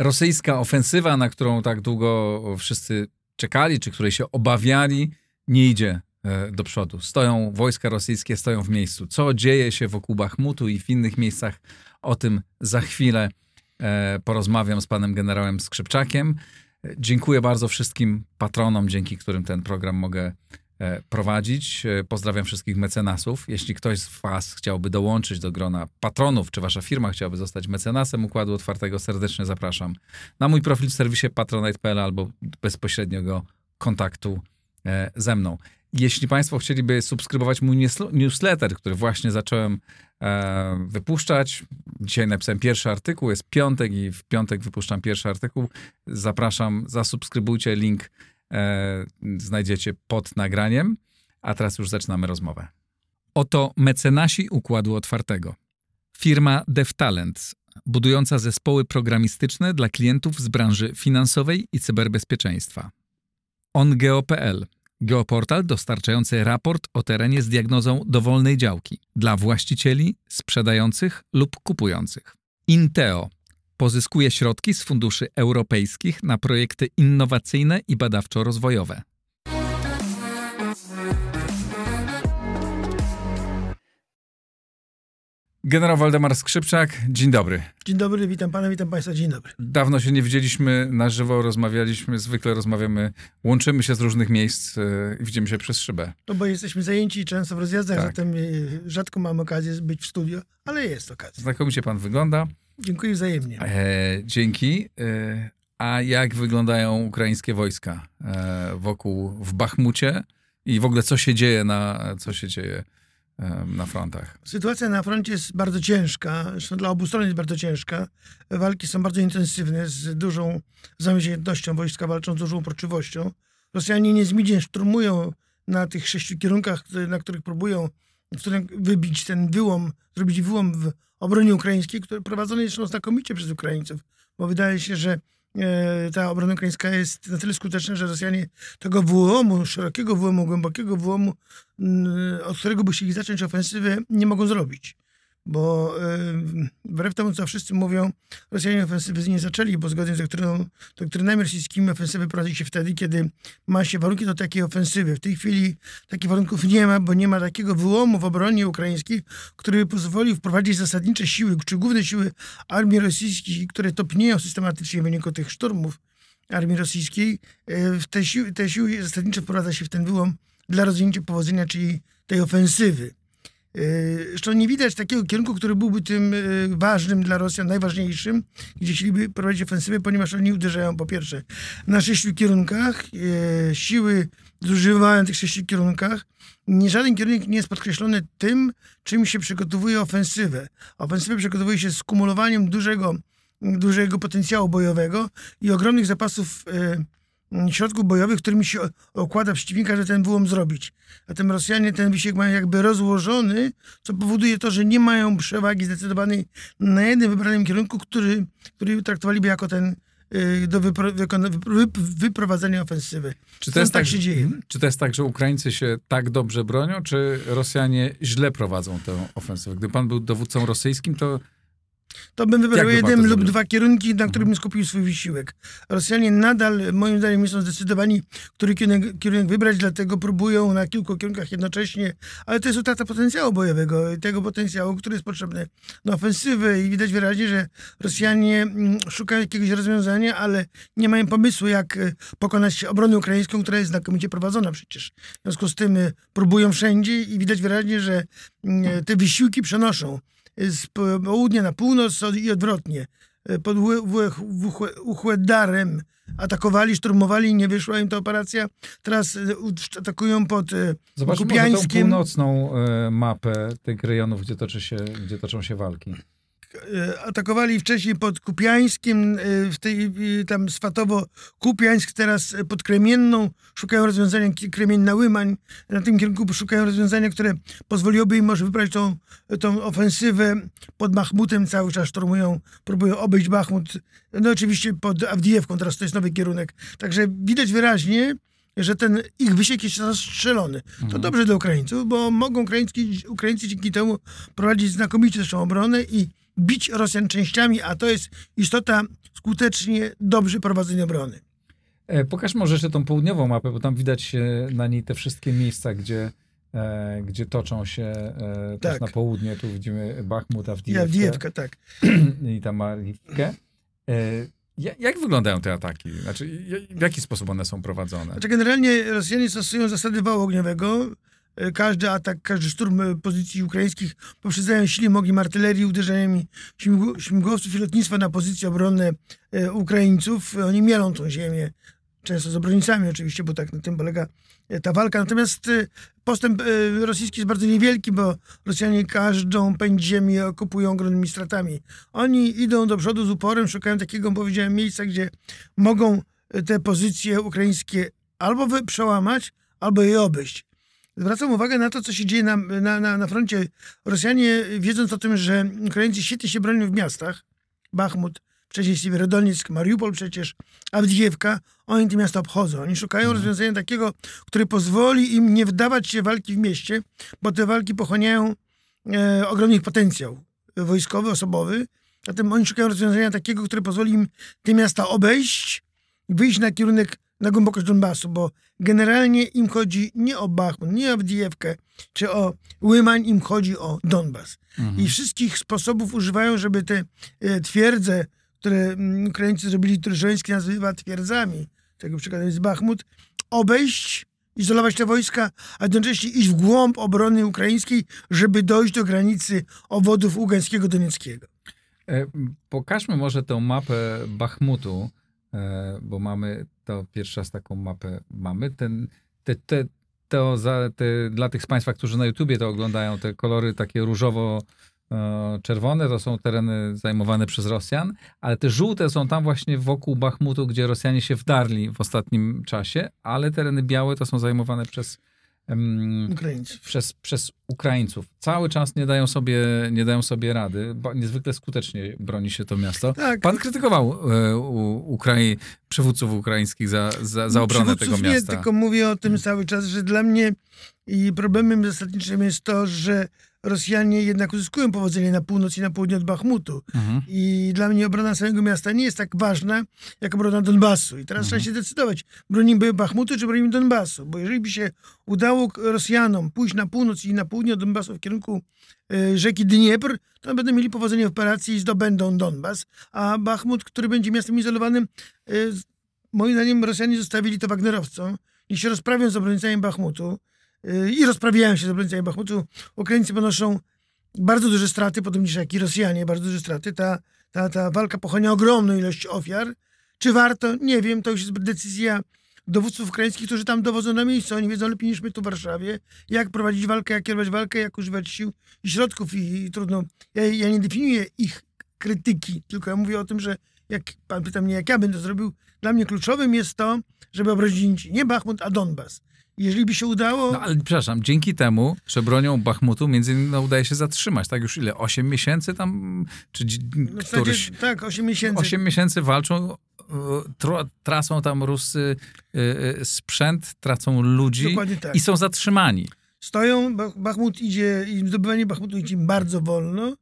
rosyjska ofensywa, na którą tak długo wszyscy czekali, czy której się obawiali, nie idzie e, do przodu. Stoją wojska rosyjskie, stoją w miejscu. Co dzieje się wokół Bachmutu i w innych miejscach, o tym za chwilę e, porozmawiam z panem generałem Skrzypczakiem. Dziękuję bardzo wszystkim patronom, dzięki którym ten program mogę e, prowadzić. Pozdrawiam wszystkich mecenasów. Jeśli ktoś z Was chciałby dołączyć do grona patronów, czy Wasza firma chciałaby zostać mecenasem Układu Otwartego, serdecznie zapraszam na mój profil w serwisie patronite.pl albo bezpośrednio go kontaktu e, ze mną. Jeśli Państwo chcieliby subskrybować mój newsletter, który właśnie zacząłem e, wypuszczać, dzisiaj napisałem pierwszy artykuł, jest piątek i w piątek wypuszczam pierwszy artykuł. Zapraszam, zasubskrybujcie, link e, znajdziecie pod nagraniem. A teraz już zaczynamy rozmowę. Oto mecenasi Układu Otwartego. Firma DevTalent, budująca zespoły programistyczne dla klientów z branży finansowej i cyberbezpieczeństwa. OnGeo.pl Geoportal dostarczający raport o terenie z diagnozą dowolnej działki dla właścicieli, sprzedających lub kupujących. Inteo pozyskuje środki z funduszy europejskich na projekty innowacyjne i badawczo-rozwojowe. Generał Waldemar Skrzypczak, dzień dobry. Dzień dobry, witam pana, witam państwa, dzień dobry. Dawno się nie widzieliśmy na żywo, rozmawialiśmy, zwykle rozmawiamy, łączymy się z różnych miejsc yy, i widzimy się przez szybę. No bo jesteśmy zajęci często w rozjazdach, tak. zatem yy, rzadko mam okazję być w studio, ale jest okazja. Znakomicie pan wygląda. Dziękuję wzajemnie. E, dzięki. E, a jak wyglądają ukraińskie wojska e, wokół, w Bachmucie i w ogóle co się dzieje na, co się dzieje na frontach. Sytuacja na froncie jest bardzo ciężka, zresztą dla obu stron jest bardzo ciężka. Walki są bardzo intensywne, z dużą zamierzchniętnością, wojska walczą z dużą uporczywością. Rosjanie niezmiennie szturmują na tych sześciu kierunkach, na których próbują wybić ten wyłom, zrobić wyłom w obronie ukraińskiej, który prowadzony jest znakomicie przez Ukraińców, bo wydaje się, że E, ta obrona ukraińska jest na tyle skuteczna, że Rosjanie tego wyłomu, szerokiego wyłomu, głębokiego wyłomu, od którego by chcieli zacząć ofensywę, nie mogą zrobić bo yy, wbrew temu, co wszyscy mówią, Rosjanie ofensywy nie zaczęli, bo zgodnie z doktryną, doktrynami rosyjskimi ofensywy prowadzi się wtedy, kiedy ma się warunki do takiej ofensywy. W tej chwili takich warunków nie ma, bo nie ma takiego wyłomu w obronie ukraińskiej, który by pozwolił wprowadzić zasadnicze siły, czy główne siły armii rosyjskiej, które topnieją systematycznie w wyniku tych szturmów armii rosyjskiej. Yy, te, siły, te siły zasadnicze wprowadza się w ten wyłom dla rozwinięcia powodzenia, czyli tej ofensywy. Y, zresztą nie widać takiego kierunku, który byłby tym y, ważnym dla Rosjan, najważniejszym, gdzie chcieliby prowadzić ofensywę, ponieważ oni uderzają po pierwsze na sześciu kierunkach, y, siły zużywają tych sześciu kierunkach. Żaden kierunek nie jest podkreślony tym, czym się przygotowuje ofensywę. Ofensywę przygotowuje się skumulowaniem dużego, dużego potencjału bojowego i ogromnych zapasów środków bojowych, którymi się okłada przeciwnika, że ten wyłom zrobić. Zatem Rosjanie ten wysiłek mają jakby rozłożony, co powoduje to, że nie mają przewagi zdecydowanej na jednym wybranym kierunku, który, który traktowaliby jako ten y, do wypro, wyprowadzenia ofensywy. Czy to jest tak, tak się dzieje? Czy to jest tak, że Ukraińcy się tak dobrze bronią, czy Rosjanie źle prowadzą tę ofensywę? Gdyby pan był dowódcą rosyjskim, to to bym wybrał jeden lub dwa kierunki, na których bym skupił swój wysiłek. Rosjanie nadal, moim zdaniem, nie są zdecydowani, który kierunek, kierunek wybrać, dlatego próbują na kilku kierunkach jednocześnie, ale to jest utrata potencjału bojowego, tego potencjału, który jest potrzebny do ofensywy i widać wyraźnie, że Rosjanie mm, szukają jakiegoś rozwiązania, ale nie mają pomysłu, jak e, pokonać obronę ukraińską, która jest znakomicie prowadzona przecież. W związku z tym e, próbują wszędzie i widać wyraźnie, że mm, e, te wysiłki przenoszą z południa na północ i odwrotnie. E, pod Uchwedarem atakowali, szturmowali, nie wyszła im ta operacja. Teraz e, atakują pod e, Zobaczmy Kupiańskiem. Zobaczmy północną mapę tych rejonów, gdzie, toczy się, gdzie toczą się walki. E, atakowali wcześniej pod Kupiańskiem, e, w tej tam Swatowo Kupiańsk, teraz pod Kremienną. Szukają rozwiązania Kremienna-Łymań. Na tym kierunku szukają rozwiązania, które pozwoliłoby im może wybrać tą, tą ofensywę pod Machmutem. Cały czas szturmują, próbują obejść Bachmut. No oczywiście pod Awdijewką, teraz to jest nowy kierunek. Także widać wyraźnie, że ten ich wysiek jest zastrzelony. To mhm. dobrze dla Ukraińców, bo mogą Ukraińcy, Ukraińcy dzięki temu prowadzić znakomicie zresztą obronę i bić Rosjan częściami, a to jest istota skutecznie dobrze prowadzonej obrony. E, pokaż może jeszcze tą południową mapę, bo tam widać e, na niej te wszystkie miejsca, gdzie, e, gdzie toczą się e, też Tak. na południe. Tu widzimy Bachmut, Ja Awdijewkę Diewka, tak. i tam Mariwkę. E, ja- jak wyglądają te ataki? Znaczy, w jaki sposób one są prowadzone? Znaczy generalnie Rosjanie stosują zasady wału ogniowego. E, Każdy atak, każdy szturm e, pozycji ukraińskich poprzedzają silnym ogniem artylerii, uderzeniami śmigł- śmigłowców i lotnictwa na pozycje obronne e, Ukraińców. Oni mielą tą ziemię, często z obrońcami oczywiście, bo tak na tym polega ta walka. Natomiast postęp rosyjski jest bardzo niewielki, bo Rosjanie każdą pędź ziemi okupują ogromnymi stratami. Oni idą do przodu z uporem, szukają takiego, powiedziałem, miejsca, gdzie mogą te pozycje ukraińskie albo przełamać, albo je obejść. Zwracam uwagę na to, co się dzieje na, na, na, na froncie. Rosjanie, wiedząc o tym, że Ukraińcy świetnie się bronią w miastach, Bachmut, wcześniej Siewierodoniec, Mariupol przecież, Awdijewka, oni te miasta obchodzą. Oni szukają rozwiązania takiego, które pozwoli im nie wdawać się walki w mieście, bo te walki pochłaniają e, ogromny potencjał wojskowy, osobowy. Zatem oni szukają rozwiązania takiego, które pozwoli im te miasta obejść, wyjść na kierunek, na głębokość Donbasu, bo generalnie im chodzi nie o Bachmut, nie o Awdijewkę, czy o Łymań, im chodzi o Donbas. I wszystkich sposobów używają, żeby te e, twierdze, które mm, Ukraińcy zrobili, które Żeleński nazywa twierdzami, tego przykładem jest Bachmut, obejść, izolować te wojska, a jednocześnie iść w głąb obrony ukraińskiej, żeby dojść do granicy obwodów Ługańskiego, Donieckiego. E, Pokażmy może tę mapę Bachmutu, bo mamy to pierwszy raz taką mapę mamy. Ten, te, te, to za, te, dla tych z Państwa, którzy na YouTubie to oglądają, te kolory takie różowo-czerwone to są tereny zajmowane przez Rosjan, ale te żółte są tam właśnie wokół Bachmutu, gdzie Rosjanie się wdarli w ostatnim czasie, ale tereny białe to są zajmowane przez przez, przez Ukraińców. Cały czas nie dają sobie, nie dają sobie rady. Bo niezwykle skutecznie broni się to miasto. Tak. Pan krytykował e, u, Ukrai, przywódców ukraińskich za, za, za obronę tego miasta. Nie, tylko mówię o tym cały czas, że dla mnie i problemem zasadniczym jest to, że Rosjanie jednak uzyskują powodzenie na północ i na południe od Bachmutu. Mhm. I dla mnie obrona samego miasta nie jest tak ważna, jak obrona Donbasu. I teraz trzeba się decydować, bronimy Bachmutu czy bronimy Donbasu. Bo jeżeli by się udało Rosjanom pójść na północ i na południe od Donbasu w kierunku e, rzeki Dniepr, to będą mieli powodzenie w operacji i zdobędą Donbas. A Bachmut, który będzie miastem izolowanym, e, moim zdaniem Rosjanie zostawili to Wagnerowcom. Niech się rozprawią z obrońcami Bachmutu i rozprawiają się z obrońcami Bachmutu. Ukraińcy ponoszą bardzo duże straty, podobnież jak i Rosjanie, bardzo duże straty. Ta, ta, ta walka pochłania ogromną ilość ofiar. Czy warto? Nie wiem, to już jest decyzja dowódców ukraińskich, którzy tam dowodzą na miejscu. Oni wiedzą lepiej niż my tu w Warszawie, jak prowadzić walkę, jak kierować walkę, jak używać sił i środków i, i trudno. Ja, ja nie definiuję ich krytyki, tylko ja mówię o tym, że jak pan pyta mnie, jak ja to zrobił, dla mnie kluczowym jest to, żeby obronić nie Bachmut, a Donbas. Jeżeli by się udało, No ale przepraszam, dzięki temu, że bronią Bachmutu, między innymi no, udaje się zatrzymać, tak już ile? 8 miesięcy tam, czy no w zasadzie, któryś... tak, 8 miesięcy. 8 miesięcy walczą, e, tro, tracą tam Rusy e, sprzęt, tracą ludzi tak. i są zatrzymani. Stoją, Bach- Bachmut idzie, zdobywanie Bachmutu idzie im bardzo wolno,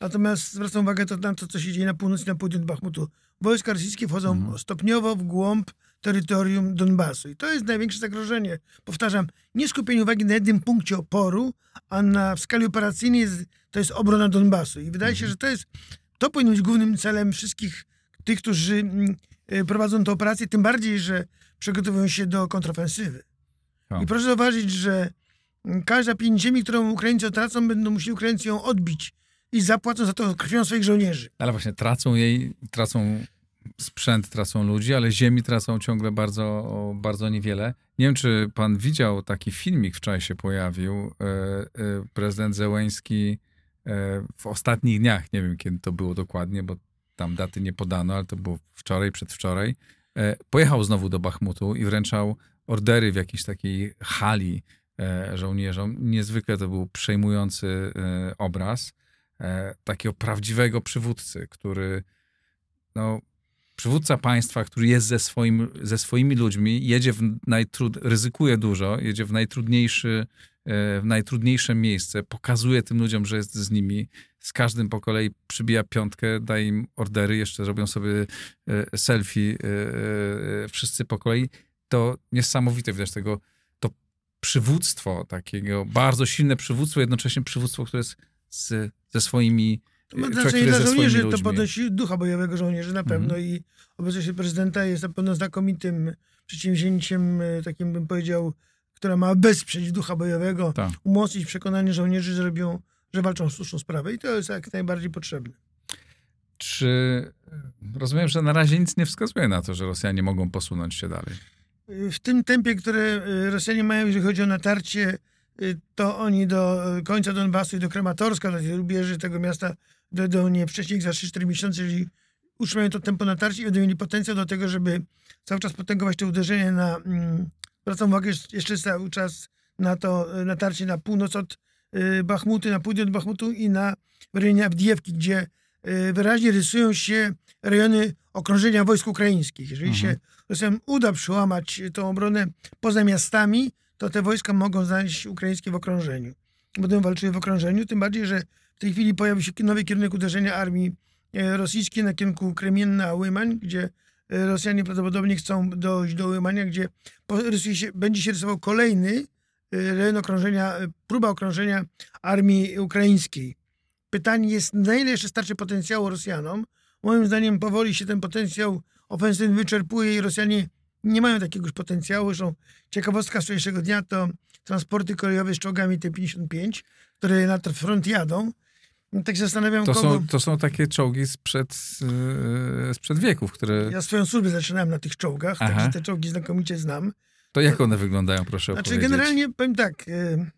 natomiast zwracam uwagę to na to, co się dzieje na północ i na południu Bachmutu. Wojska rosyjskie wchodzą Mhm. stopniowo w głąb terytorium Donbasu i to jest największe zagrożenie. Powtarzam, nie skupienie uwagi na jednym punkcie oporu, a na w skali operacyjnej jest, to jest obrona Donbasu. I wydaje się, że to jest, to powinno być głównym celem wszystkich tych, którzy mm, y, prowadzą tę operację, tym bardziej, że przygotowują się do kontrofensywy. O. I proszę zauważyć, że mm, każda pięć ziemi, którą Ukraińcy tracą, będą musieli Ukraińcy ją odbić i zapłacą za to krwią swoich żołnierzy. Ale właśnie tracą jej, tracą sprzęt, tracą ludzi, ale ziemi tracą ciągle bardzo, bardzo niewiele. Nie wiem, czy pan widział taki filmik wczoraj się pojawił. E, e, Prezydent Zełęński e, w ostatnich dniach, nie wiem kiedy to było dokładnie, bo tam daty nie podano, ale to było wczoraj, przedwczoraj, pojechał znowu do Bachmutu i wręczał ordery w jakiejś takiej hali żołnierzom. Niezwykle to był przejmujący obraz takiego prawdziwego przywódcy, który no, przywódca państwa, który jest ze, swoim, ze swoimi ludźmi, jedzie w najtrud, ryzykuje dużo, jedzie w najtrudniejszy w najtrudniejsze miejsce, pokazuje tym ludziom, że jest z nimi, z każdym po kolei przybija piątkę, daje im ordery, jeszcze robią sobie e, selfie e, wszyscy po kolei, to niesamowite widać tego, to przywództwo takiego, bardzo silne przywództwo, jednocześnie przywództwo, które jest z, ze swoimi ma znaczenie dla żołnierzy, to podnosi ducha bojowego żołnierzy na pewno mm. i obecność prezydenta jest na pewno znakomitym przedsięwzięciem, takim bym powiedział, która ma wesprzeć ducha bojowego, tak. umocnić przekonanie żołnierzy, że robią, że walczą o słuszną sprawę i to jest jak najbardziej potrzebne. Czy rozumiem, że na razie nic nie wskazuje na to, że Rosjanie mogą posunąć się dalej? W tym tempie, które Rosjanie mają, jeżeli chodzi o natarcie, to oni do końca Donbasu i do Krematorska, do tej rubieży tego miasta, do nie wcześniej za 3-4 miesiące, jeżeli utrzymają to tempo natarcia i będą mieli potencjał do tego, żeby cały czas potęgować te uderzenia na mm, Zwracam uwagę jeszcze cały czas na to natarcie na północ od e, Bachmutu, na południe od Bachmutu i na rejonie Abdiewki, gdzie e, wyraźnie rysują się rejony okrążenia wojsk ukraińskich. Jeżeli mhm. się Rosjanom uda przełamać tą obronę poza miastami, to te wojska mogą znaleźć ukraińskie w okrążeniu. Będą walczyły w okrążeniu, tym bardziej, że w tej chwili pojawił się nowy kierunek uderzenia armii rosyjskiej na kierunku Kremienna-Łymań, gdzie E, Rosjanie prawdopodobnie chcą dojść do Łymania, gdzie się, będzie się rysował kolejny e, rejon okrążenia, e, próba okrążenia armii ukraińskiej. Pytanie jest, na ile jeszcze starczy potencjału Rosjanom? Moim zdaniem powoli się ten potencjał ofensywny wyczerpuje i Rosjanie nie mają takiegoś potencjału. Zresztą ciekawostka wczorajszego dnia to transporty kolejowe z czołgami T-55, które na front jadą tak się zastanawiam, to kogo... Są, to są takie czołgi sprzed, yy, sprzed wieków, które... Ja swoją służbę zaczynałem na tych czołgach, Aha. także te czołgi znakomicie znam. To jak one wyglądają, proszę Znaczy opowiedzieć. generalnie, powiem tak, yy,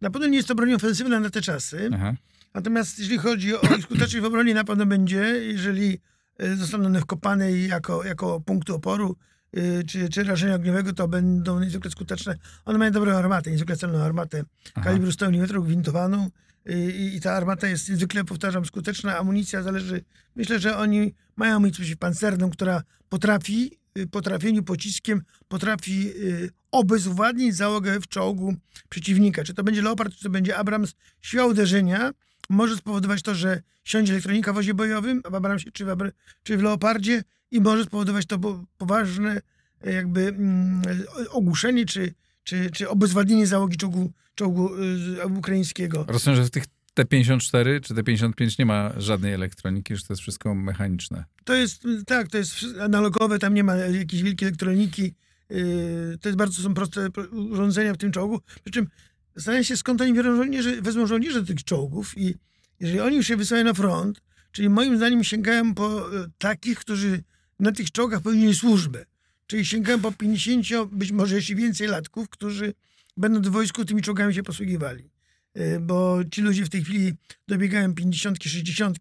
na pewno nie jest to broń ofensywna na te czasy, Aha. natomiast jeśli chodzi o ich skuteczność w obronie, na pewno będzie, jeżeli yy, zostaną one wkopane jako, jako punkty oporu, yy, czy, czy rażenia ogniowego, to będą niezwykle skuteczne. One mają dobrą armatę, niezwykle celną armatę Aha. kalibru 100 mm gwintowaną, i, i ta armata jest zwykle, powtarzam, skuteczna. Amunicja zależy. Myślę, że oni mają amunicję przeciwpancerną, która potrafi y, po trafieniu pociskiem potrafi y, obezwładnić załogę w czołgu przeciwnika. Czy to będzie Leopard, czy to będzie Abrams, siła uderzenia może spowodować to, że siądzie elektronika w wozie bojowym, w Abramsie czy w, Abr czy w Leopardzie i może spowodować to poważne jakby mm, ogłuszenie czy czy, czy obezwładnienie załogi czołgu, czołgu y, ukraińskiego. Rozumiem, że w tych T-54 czy T-55 nie ma żadnej elektroniki, że to jest wszystko mechaniczne. To jest, tak, to jest analogowe, tam nie ma jakiejś wielkiej elektroniki. Y, to jest bardzo są proste urządzenia w tym czołgu. Przy czym zastanawiam się, skąd oni biorą żołnierzy, wezmą żołnierzy tych czołgów i jeżeli oni już się wysyłają na front, czyli moim zdaniem sięgają po y, takich, którzy na tych czołgach pełnili służbę. Czyli sięgają po 50, być może jeszcze więcej latków, którzy będą w wojsku tymi czołgami się posługiwali. E, bo ci ludzie w tej chwili dobiegają 50, 60.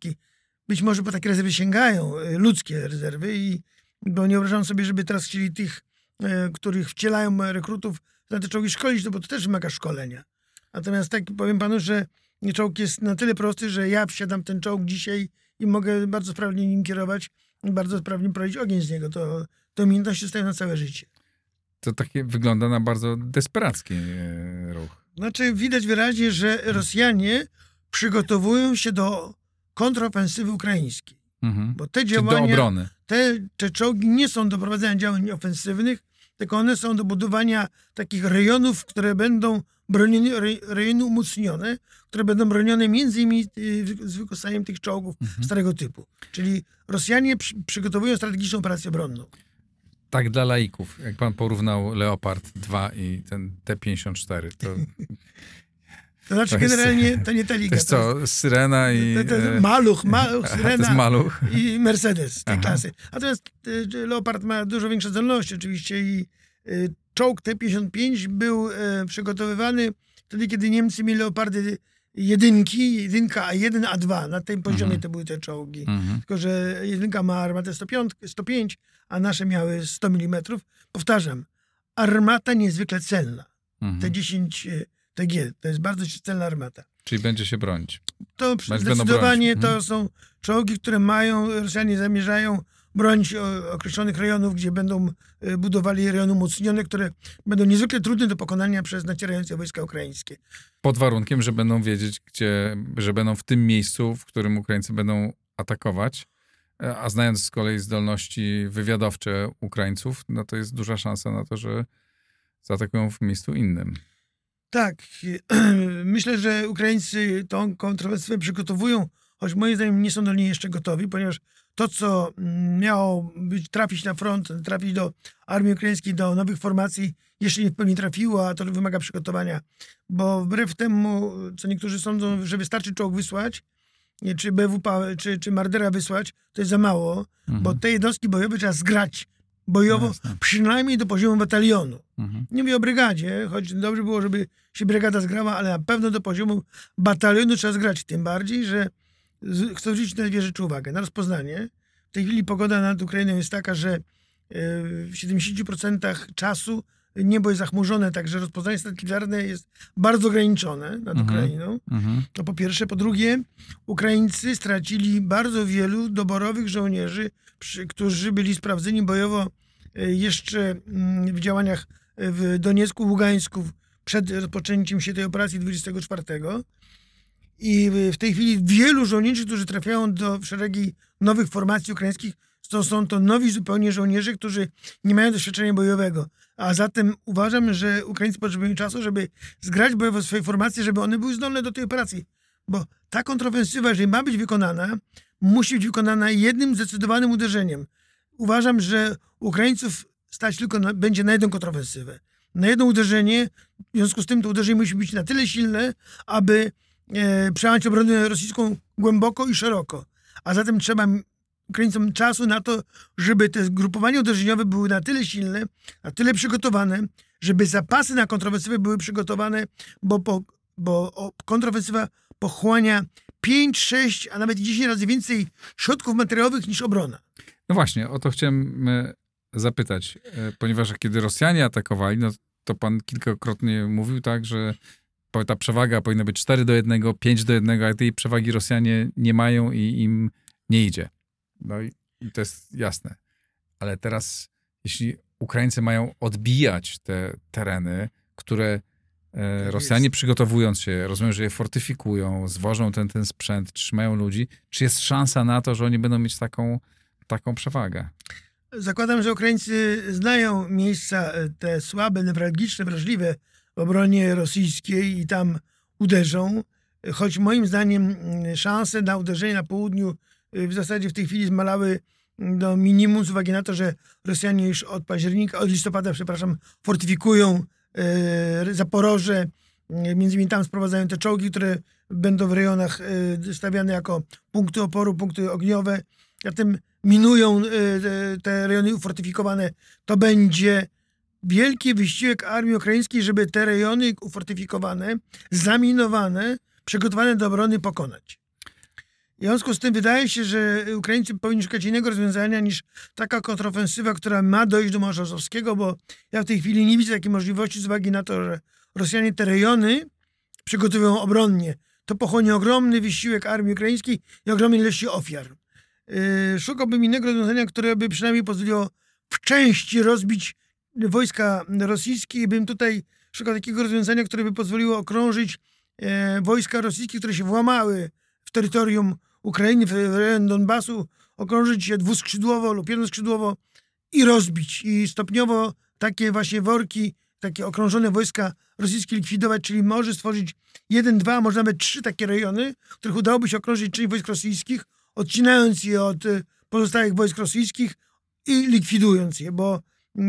Być może po takie rezerwy sięgają, e, ludzkie rezerwy, i bo nie wyobrażam sobie, żeby teraz chcieli tych, e, których wcielają rekrutów, na te czołgi szkolić, no bo to też wymaga szkolenia. Natomiast tak powiem panu, że czołg jest na tyle prosty, że ja wsiadam ten czołg dzisiaj i mogę bardzo sprawnie nim kierować, bardzo sprawnie prowadzić ogień z niego. To te umiejętności zostają na całe życie. To takie wygląda na bardzo desperacki e, ruch. Znaczy widać wyraźnie, że Rosjanie przygotowują się do kontrofensywy ukraińskiej. Mhm. Bo te działania, do obrony. Te, te czołgi nie są do prowadzenia działań ofensywnych, tylko one są do budowania takich rejonów, które będą bronione, rejony umocnione, które będą bronione między innymi y, z wykorzystaniem tych czołgów mhm. starego typu. Czyli Rosjanie przy, przygotowują strategiczną operację obronną tak dla laików, jak pan porównał Leopard 2 i ten T-54, to... To znaczy to generalnie jest, to nie ta liga. To jest co, Syrena i... To, to, to maluch, maluch, Syrena to jest maluch. i Mercedes tej Aha. klasy. Natomiast y, Leopard ma dużo większe zdolności oczywiście i y, czołg T-55 był przygotowywany wtedy, kiedy Niemcy mieli Leopardy jedynki, jedynka A1, A2. Na tym poziomie mhm. to były te czołgi. Mhm. Tylko, że jedynka ma armatę 105, 105, a nasze miały 100 mm. Powtarzam, armata niezwykle celna. Mhm. Te 10 e, TG, to jest bardzo celna armata. Czyli będzie się bronić. To zdecydowanie to mhm. są czołgi, które mają, Rosjanie zamierzają bronić o- określonych rejonów, gdzie będą e, budowali rejony umocnione, które będą niezwykle trudne do pokonania przez nacierające wojska ukraińskie. Pod warunkiem, że będą wiedzieć, gdzie, że będą w tym miejscu, w którym Ukraińcy będą atakować. E, A znając z kolei zdolności wywiadowcze Ukraińców, no to jest duża szansa na to, że zaatakują w miejscu innym. Tak, myślę, że Ukraińcy tą kontrowersję przygotowują, choć moim zdaniem nie są do niej jeszcze gotowi, ponieważ to, co miało być, trafić na front, trafić do armii ukraińskiej, do nowych formacji, jeszcze nie w pełni trafiło, a to wymaga przygotowania. Bo wbrew temu, co niektórzy sądzą, że wystarczy czołg wysłać, czy BWP, czy, czy Mardera wysłać, to jest za mało, Mhm. bo te jednostki bojowe trzeba zgrać bojowo, Jasne. przynajmniej do poziomu batalionu. Mhm. Nie mówię o brygadzie, choć dobrze było, żeby się brygada zgrała, ale na pewno do poziomu batalionu trzeba zgrać. Tym bardziej, że chcę zwrócić na dwie rzeczy uwagę. Na rozpoznanie. W tej chwili pogoda nad Ukrainą jest taka, że e, w 70% czasu niebo jest zachmurzone, także rozpoznanie satelitarne jest bardzo ograniczone nad Mhm. Ukrainą. Mhm. To po pierwsze. Po drugie, Ukraińcy stracili bardzo wielu doborowych żołnierzy, przy, którzy byli sprawdzeni bojowo e, jeszcze mm, w działaniach e, w Doniecku, Ługańsku przed rozpoczęciem się tej operacji 24. I w- tej chwili wielu żołnierzy, którzy trafiają do szeregi nowych formacji ukraińskich, to są to nowi zupełnie żołnierze, którzy nie mają doświadczenia bojowego. A zatem uważam, że Ukraińcy potrzebują czasu, żeby zgrać bojowo swoje formacje, żeby one były zdolne do tej operacji. Bo ta kontrofensywa, jeżeli ma być wykonana, musi być wykonana jednym zdecydowanym uderzeniem. Uważam, że Ukraińców stać tylko na, będzie na jedną kontrofensywę. Na jedno uderzenie, w związku z tym to uderzenie musi być na tyle silne, aby e, przejąć obronę rosyjską głęboko i szeroko. A zatem trzeba Ukraińcom czasu na to, żeby te zgrupowania uderzeniowe były na tyle silne, na tyle przygotowane, żeby zapasy na kontrofensywę były przygotowane, bo, po, bo kontrofensywa pochłania 5, 6, a nawet 10 razy więcej środków materiałowych niż obrona. No właśnie, o to chciałem e, zapytać, e, ponieważ kiedy Rosjanie atakowali, no to pan kilkakrotnie mówił tak, że ta przewaga powinna być 4 do 1, 5 do 1, a tej przewagi Rosjanie nie mają i im nie idzie. No i, i to jest jasne. Ale teraz, jeśli Ukraińcy mają odbijać te tereny, które e, Tak Rosjanie jest. przygotowując się, rozumiem, że je fortyfikują, zwożą ten, ten sprzęt, trzymają ludzi, czy jest szansa na to, że oni będą mieć taką, taką przewagę? Zakładam, że Ukraińcy znają miejsca e, te słabe, newralgiczne, wrażliwe obronie rosyjskiej i tam uderzą. Choć moim zdaniem mm, szanse na uderzenie na południu y, w zasadzie w tej chwili zmalały mm, do minimum z uwagi na to, że Rosjanie już od października, od listopada, przepraszam, fortyfikują e, Zaporoże. E, Między innymi tam sprowadzają te czołgi, które będą w rejonach stawiane jako punkty oporu, punkty ogniowe. Zatem minują te rejony ufortyfikowane. To będzie wielki wysiłek armii ukraińskiej, żeby te rejony ufortyfikowane, zaminowane, przygotowane do obrony pokonać. W związku z tym wydaje się, że Ukraińcy powinni szukać innego rozwiązania niż taka kontrofensywa, która ma dojść do Morza Azowskiego, bo ja w tej chwili nie widzę takiej możliwości z uwagi na to, że Rosjanie te rejony przygotowują obronnie. To pochłonie ogromny wysiłek armii ukraińskiej i ogromnej ilości ofiar. Yy, szukałbym innego rozwiązania, które by przynajmniej pozwoliło w części rozbić wojska rosyjskie i bym tutaj szukał takiego rozwiązania, które by pozwoliło okrążyć e, wojska rosyjskie, które się włamały w terytorium Ukrainy, w rejon Donbasu, okrążyć je dwuskrzydłowo lub jednoskrzydłowo i rozbić. I stopniowo takie właśnie worki, takie okrążone wojska rosyjskie likwidować, czyli może stworzyć jeden, dwa, może nawet trzy takie rejony, których udałoby się okrążyć część wojsk rosyjskich, odcinając je od pozostałych wojsk rosyjskich i likwidując je, bo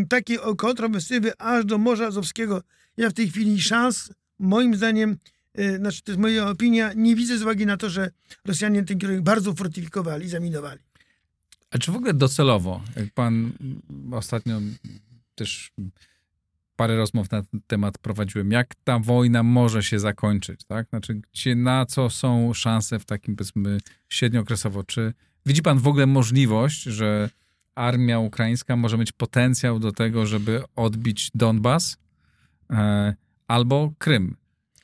takie o- kontrowersywy aż do Morza Azowskiego ja w tej chwili szans, moim zdaniem, e, znaczy to jest moja opinia, nie widzę z uwagi na to, że Rosjanie ten kierunek bardzo fortyfikowali, zaminowali. A czy w ogóle docelowo, jak pan ostatnio też parę rozmów na ten temat prowadziłem, jak ta wojna może się zakończyć, tak? Znaczy, gdzie, na co są szanse w takim, powiedzmy, średniookresowo? Czy widzi pan w ogóle możliwość, że armia ukraińska może mieć potencjał do tego, żeby odbić Donbas e, albo Krym?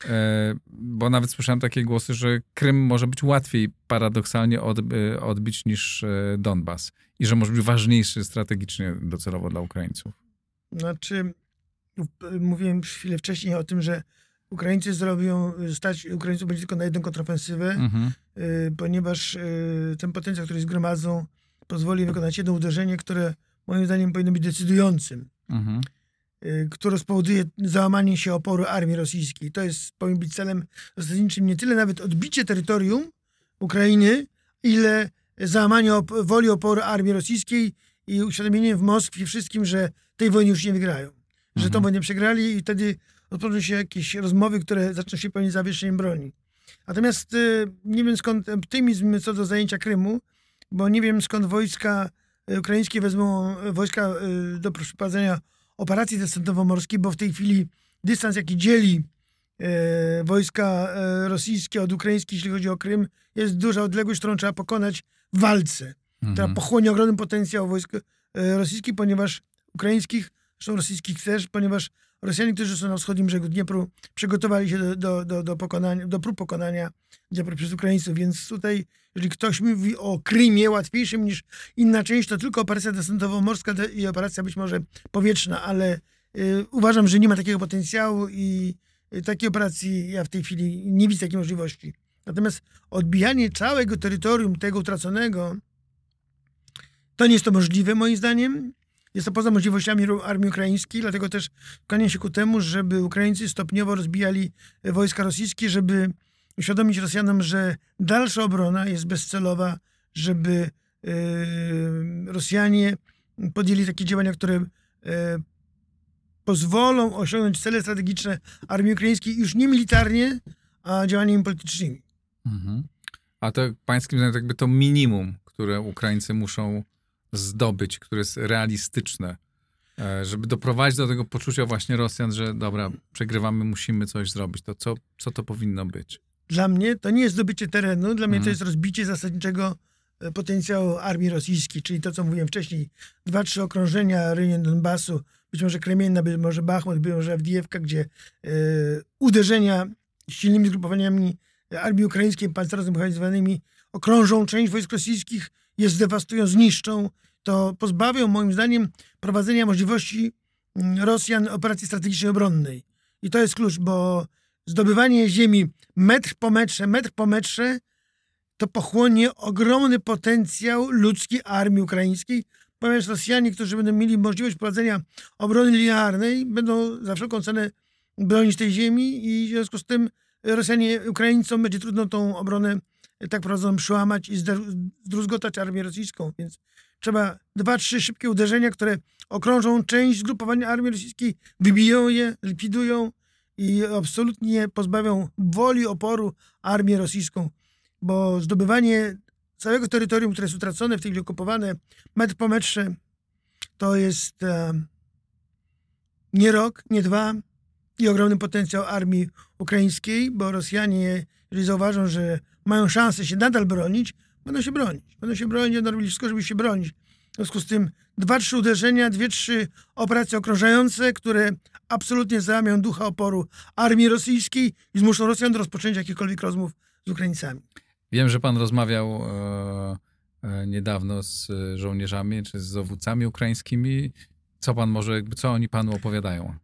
E, bo nawet słyszałem takie głosy, że Krym może być łatwiej paradoksalnie od, e, odbić niż e, Donbas i że może być ważniejszy strategicznie docelowo dla Ukraińców. Znaczy, mówiłem chwilę wcześniej o tym, że Ukraińcy zrobią, stać Ukraińców będzie tylko na jedną kontrofensywę, mhm. ponieważ ten potencjał, który zgromadzą, pozwoli wykonać jedno uderzenie, które moim zdaniem powinno być decydującym. Mhm. Y, które spowoduje załamanie się oporu armii rosyjskiej. To jest, powinien być celem zasadniczym nie tyle nawet odbicie terytorium Ukrainy, ile załamanie op woli oporu armii rosyjskiej i uświadomienie w Moskwie wszystkim, że tej wojny już nie wygrają. Że mhm. tą wojnę przegrali i wtedy odpoczną się jakieś rozmowy, które zaczną się pełnić zawieszeniem broni. Natomiast y, nie wiem skąd optymizm co do zajęcia Krymu, bo nie wiem skąd wojska y, ukraińskie wezmą wojska do przeprowadzenia operacji desantowo-morskiej, bo w tej chwili dystans, jaki dzieli e, wojska e, rosyjskie od ukraińskich, jeśli chodzi o Krym, jest duża odległość, którą trzeba pokonać w walce, mhm. która pochłonie ogromny potencjał wojsk e, rosyjskich, ponieważ ukraińskich, zresztą rosyjskich też, ponieważ Rosjanie, którzy są na wschodnim brzegu Dniepru, przygotowali się do, do, do, do, pokonania, do prób pokonania Dniepru przez Ukraińców, więc tutaj, jeżeli ktoś mówi o Krymie łatwiejszym niż inna część, to tylko operacja desantowo-morska i operacja być może powietrzna, ale y, uważam, że nie ma takiego potencjału i y, takiej operacji ja w tej chwili nie widzę takiej możliwości. Natomiast odbijanie całego terytorium tego utraconego, to nie jest to możliwe moim zdaniem. Jest to poza możliwościami armii ukraińskiej, dlatego też kłaniam się ku temu, żeby Ukraińcy stopniowo rozbijali e, wojska rosyjskie, żeby uświadomić Rosjanom, że dalsza obrona jest bezcelowa, żeby yy, Rosjanie podjęli takie działania, które yy, pozwolą osiągnąć cele strategiczne armii ukraińskiej już nie militarnie, a działaniami politycznymi. Mhm. A to pańskim zdaniem jakby to minimum, które Ukraińcy muszą zdobyć, które jest realistyczne, e, żeby doprowadzić do tego poczucia właśnie Rosjan, że dobra, przegrywamy, musimy coś zrobić, to co, co to powinno być? Dla mnie to nie jest zdobycie terenu, dla mnie to mhm. jest rozbicie zasadniczego e, potencjału armii rosyjskiej, czyli to, co mówiłem wcześniej, dwa, trzy okrążenia rejon Donbasu, być może Kremienna, być może Bachmut, być może Awdijewka, gdzie y, uderzenia silnymi zgrupowaniami armii ukraińskiej, pancerno zmechanizowanymi okrążą część wojsk rosyjskich, je zdewastują, zniszczą, to pozbawią moim zdaniem prowadzenia możliwości mm, Rosjan operacji strategicznej obronnej. I to jest klucz, bo zdobywanie ziemi metr po metrze, metr po metrze, to pochłonie ogromny potencjał ludzki armii ukraińskiej, ponieważ Rosjanie, którzy będą mieli możliwość prowadzenia obrony linearnej, będą za wszelką cenę bronić tej ziemi i w związku z tym Rosjanie, Ukraińcom będzie trudno tą obronę tak prowadzoną przełamać i zdruzgotać armię rosyjską. Więc trzeba dwa, trzy szybkie uderzenia, które okrążą część zgrupowania armii rosyjskiej, wybiją je, likwidują i absolutnie pozbawią woli oporu armię rosyjską. Bo zdobywanie całego terytorium, które jest utracone, w tej chwili okupowane, metr po metrze, to jest e, nie rok, nie dwa i ogromny potencjał armii ukraińskiej, bo Rosjanie, jeżeli zauważą, że mają szansę się nadal bronić, będą się bronić. Będą się bronić, będą robili wszystko, żeby się bronić. W związku z tym dwa, trzy uderzenia, dwie, trzy operacje okrążające, które absolutnie załamią ducha oporu armii rosyjskiej i zmuszą Rosjan do rozpoczęcia jakichkolwiek rozmów z Ukraińcami. Wiem, że pan rozmawiał e, e, niedawno z żołnierzami czy z dowódcami ukraińskimi. Co pan może, co oni panu opowiadają?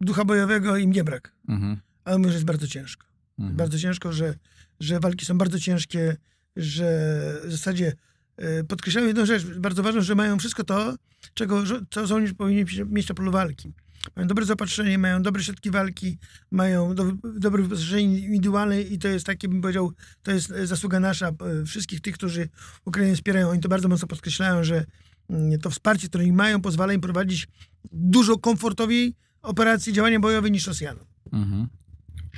Ducha bojowego im nie brak. Mhm. Ale mówię, że jest bardzo ciężko. Mhm. Bardzo ciężko, że że walki są bardzo ciężkie, że w zasadzie e, podkreślają jedną rzecz, bardzo ważną, że mają wszystko to, czego co żołnierz powinien mieć na polu walki. Mają dobre zaopatrzenie, mają dobre środki walki, mają do, dobre wyposażenie indywidualne i to jest takie, bym powiedział, to jest zasługa nasza, e, wszystkich tych, którzy Ukrainę wspierają. Oni to bardzo mocno podkreślają, że mm, to wsparcie, które im mają, pozwala im prowadzić dużo komfortowiej operacje, działania bojowe niż Rosjanom. Mhm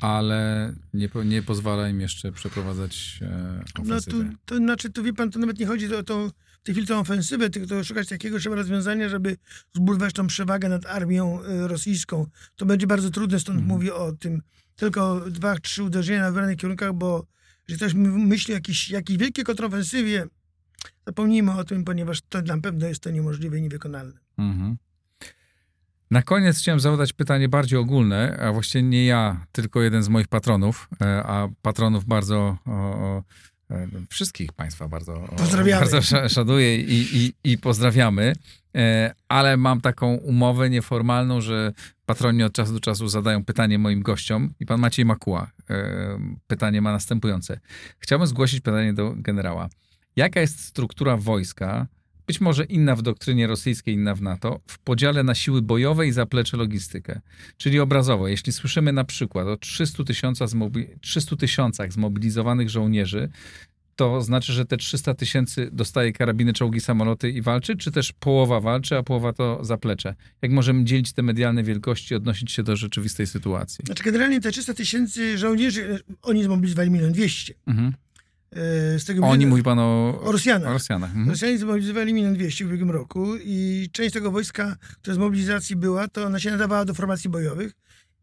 ale nie, nie pozwala im jeszcze przeprowadzać e, ofensywy. No tu, to znaczy, tu wie pan, to nawet nie chodzi o tą, w tej chwili tą ofensywę, tylko szukać takiego trzeba rozwiązania, żeby zbudować tą przewagę nad armią e, rosyjską. To będzie bardzo trudne, stąd mhm. mówię o tym. Tylko dwa, trzy uderzenia na wybranych kierunkach, bo że ktoś myśli o jakiejś, jakiejś wielkiej kontrofensywie, zapomnijmy o tym, ponieważ to na pewno jest to niemożliwe i niewykonalne. Mhm. Na koniec chciałem zadać pytanie bardziej ogólne, a właściwie nie ja, tylko jeden z moich patronów, e, a patronów bardzo o, o, e, wszystkich Państwa bardzo, Pozdrawiamy. bardzo sz- szanuję i, i, i pozdrawiamy. E, Ale mam taką umowę nieformalną, że patroni od czasu do czasu zadają pytanie moim gościom i pan Maciej Makuła pytanie ma następujące. Chciałbym zgłosić pytanie do generała. Jaka jest struktura wojska, być może inna w doktrynie rosyjskiej, inna w NATO, w podziale na siły bojowe i zaplecze logistykę? Czyli obrazowo, jeśli słyszymy na przykład o 300 tysiącach zmobi- 300 tysiącach zmobilizowanych żołnierzy, to znaczy, że te 300 tysięcy dostaje karabiny, czołgi, samoloty i walczy, czy też połowa walczy, a połowa to zaplecze? Jak możemy dzielić te medialne wielkości, odnosić się do rzeczywistej sytuacji? Znaczy generalnie te 300 tysięcy żołnierzy, oni zmobilizowali milion dwieście. Mhm. E, Z tego Oni, mówi pan o, o Rosjanach. o Rosjanach. Mhm. Rosjanie zmobilizowali milion dwieście w ubiegłym roku i część tego wojska, która z mobilizacji była, to ona się nadawała do formacji bojowych.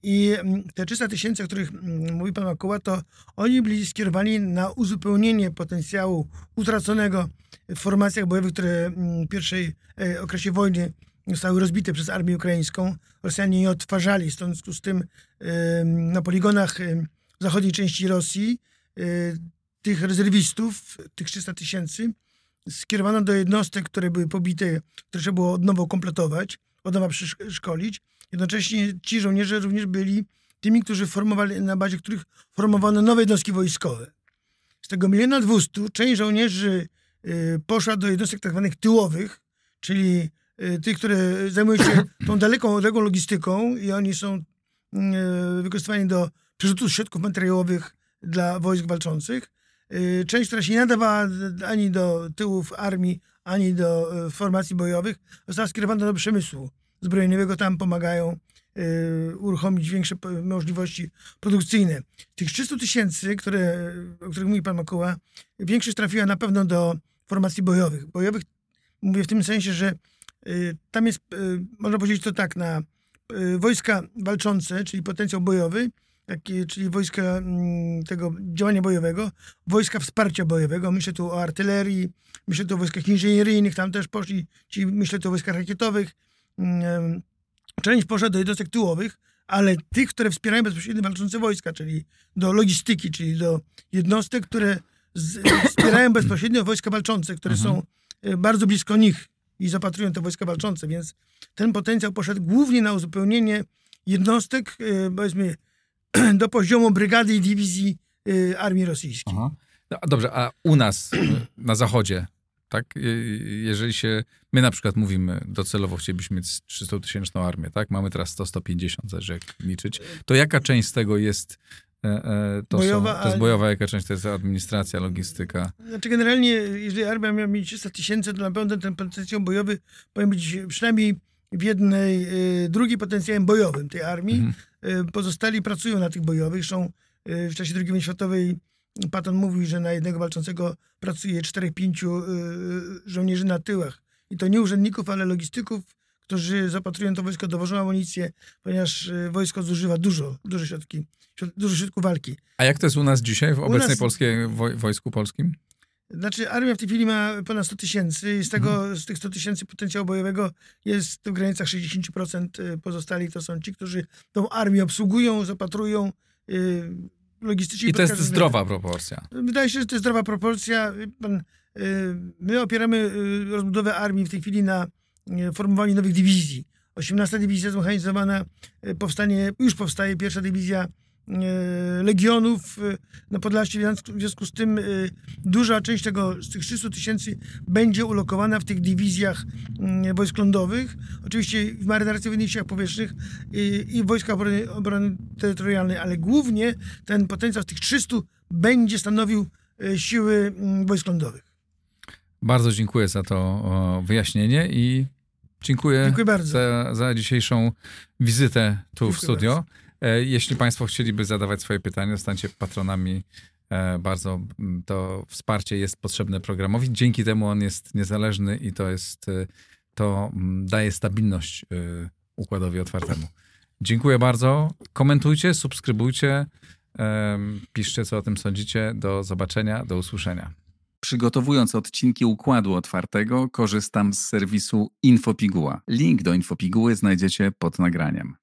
I mm, te 300 tysięcy, o których mm, mówi pan Makoła, to oni byli skierowani na uzupełnienie potencjału utraconego w formacjach bojowych, które mm, w pierwszej e, okresie wojny zostały rozbite przez armię ukraińską. Rosjanie je odtwarzali, stąd w związku z tym em, na poligonach zachodniej części Rosji e, tych rezerwistów, tych 300 tysięcy, skierowano do jednostek, które były pobite, które trzeba było od nowa kompletować, od nowa przeszkolić. Jednocześnie ci żołnierze również byli tymi, którzy formowali, na bazie których formowano nowe jednostki wojskowe. Z tego miliona dwustu część żołnierzy y, poszła do jednostek tak zwanych tyłowych, czyli y, tych, które zajmują się tą daleką, odległą logistyką i oni są y, wykorzystywani do przerzutu środków materiałowych dla wojsk walczących. Y, Część, która się nie nadawała ani do tyłów armii, ani do y, formacji bojowych, została skierowana do przemysłu zbrojeniowego. Tam pomagają y, uruchomić większe możliwości produkcyjne. Tych 300 tysięcy, które, o których mówi pan Makuła, większość trafiła na pewno do formacji bojowych. Bojowych mówię w tym sensie, że tam jest, można powiedzieć to tak, na wojska walczące, czyli potencjał bojowy, czyli wojska mm, tego działania bojowego, wojska wsparcia bojowego. Myślę tu o artylerii, myślę tu o wojskach inżynieryjnych, tam też poszli, ci, myślę tu o wojskach rakietowych. Mm, Część poszła do jednostek tyłowych, ale tych, które wspierają bezpośrednio walczące wojska, czyli do logistyki, czyli do jednostek, które z, wspierają bezpośrednio wojska walczące, które Mhm. są e, bardzo blisko nich i zapatrują te wojska walczące, więc ten potencjał poszedł głównie na uzupełnienie jednostek, e, powiedzmy, do poziomu brygady i dywizji e, armii rosyjskiej. Aha. No, dobrze, a u nas y, na zachodzie, tak? Y, Jeżeli się, my na przykład mówimy, docelowo chcielibyśmy mieć 300 tysięczną armię, tak? Mamy teraz 100-150, zależy jak liczyć. To jaka część z tego jest, e, e, to, Bojowa, są, to jest bojowa, jaka część to jest administracja, logistyka? Znaczy generalnie, jeżeli armia miała mieć 300 tysięcy, to na pewno ten potencjał bojowy powinien być przynajmniej w jednej, y, drugiej potencjałem bojowym tej armii. Mhm. Y, pozostali pracują na tych bojowych. Są y, w czasie II wojny światowej Patton mówił, że na jednego walczącego pracuje 4-5 y, żołnierzy na tyłach. I to nie urzędników, ale logistyków, którzy zapatrują to wojsko, dowożą amunicję, ponieważ wojsko zużywa dużo, duże środki, środ- dużo środków walki. A jak to jest u nas dzisiaj w obecnej nas- polskiej woj, wojsku polskim? Znaczy armia w tej chwili ma ponad 100 tysięcy i z tego, z tych 100 tysięcy potencjału bojowego jest w granicach 60% pozostali to są ci, którzy tą armię obsługują, zapatrują yy, logistycznie. I to jest zdrowa proporcja. Wydaje się, że to jest zdrowa proporcja. Wie Pan, yy, my opieramy yy, rozbudowę armii w tej chwili na yy, formowaniu nowych dywizji. 18 dywizja zmechanizowana, powstanie, już powstaje pierwsza dywizja legionów yy, na Podlasie. W związku- w z tym yy, duża część tego, z tych 300 tysięcy będzie ulokowana w tych dywizjach mm, wojsk lądowych. Oczywiście w marynarce w siłach powietrznych i, i wojska obrony, obrony terytorialnej, ale głównie ten potencjał z tych 300 będzie stanowił e, siły mm, wojsk lądowych. Bardzo dziękuję za to wyjaśnienie i dziękuję, Dziękuję bardzo. za, za dzisiejszą wizytę tu w Dziękuję studio. E, Jeśli Państwo chcieliby zadawać swoje pytania, zostańcie patronami. E, Bardzo mm, to wsparcie jest potrzebne programowi. Dzięki temu on jest niezależny i to jest, e, to mm, daje stabilność e, układowi otwartemu. Dziękuję bardzo. Komentujcie, subskrybujcie, piszcie co o tym sądzicie. Do zobaczenia, do usłyszenia. Przygotowując odcinki Układu Otwartego, korzystam z serwisu Infopiguła. Link do Infopiguły znajdziecie pod nagraniem.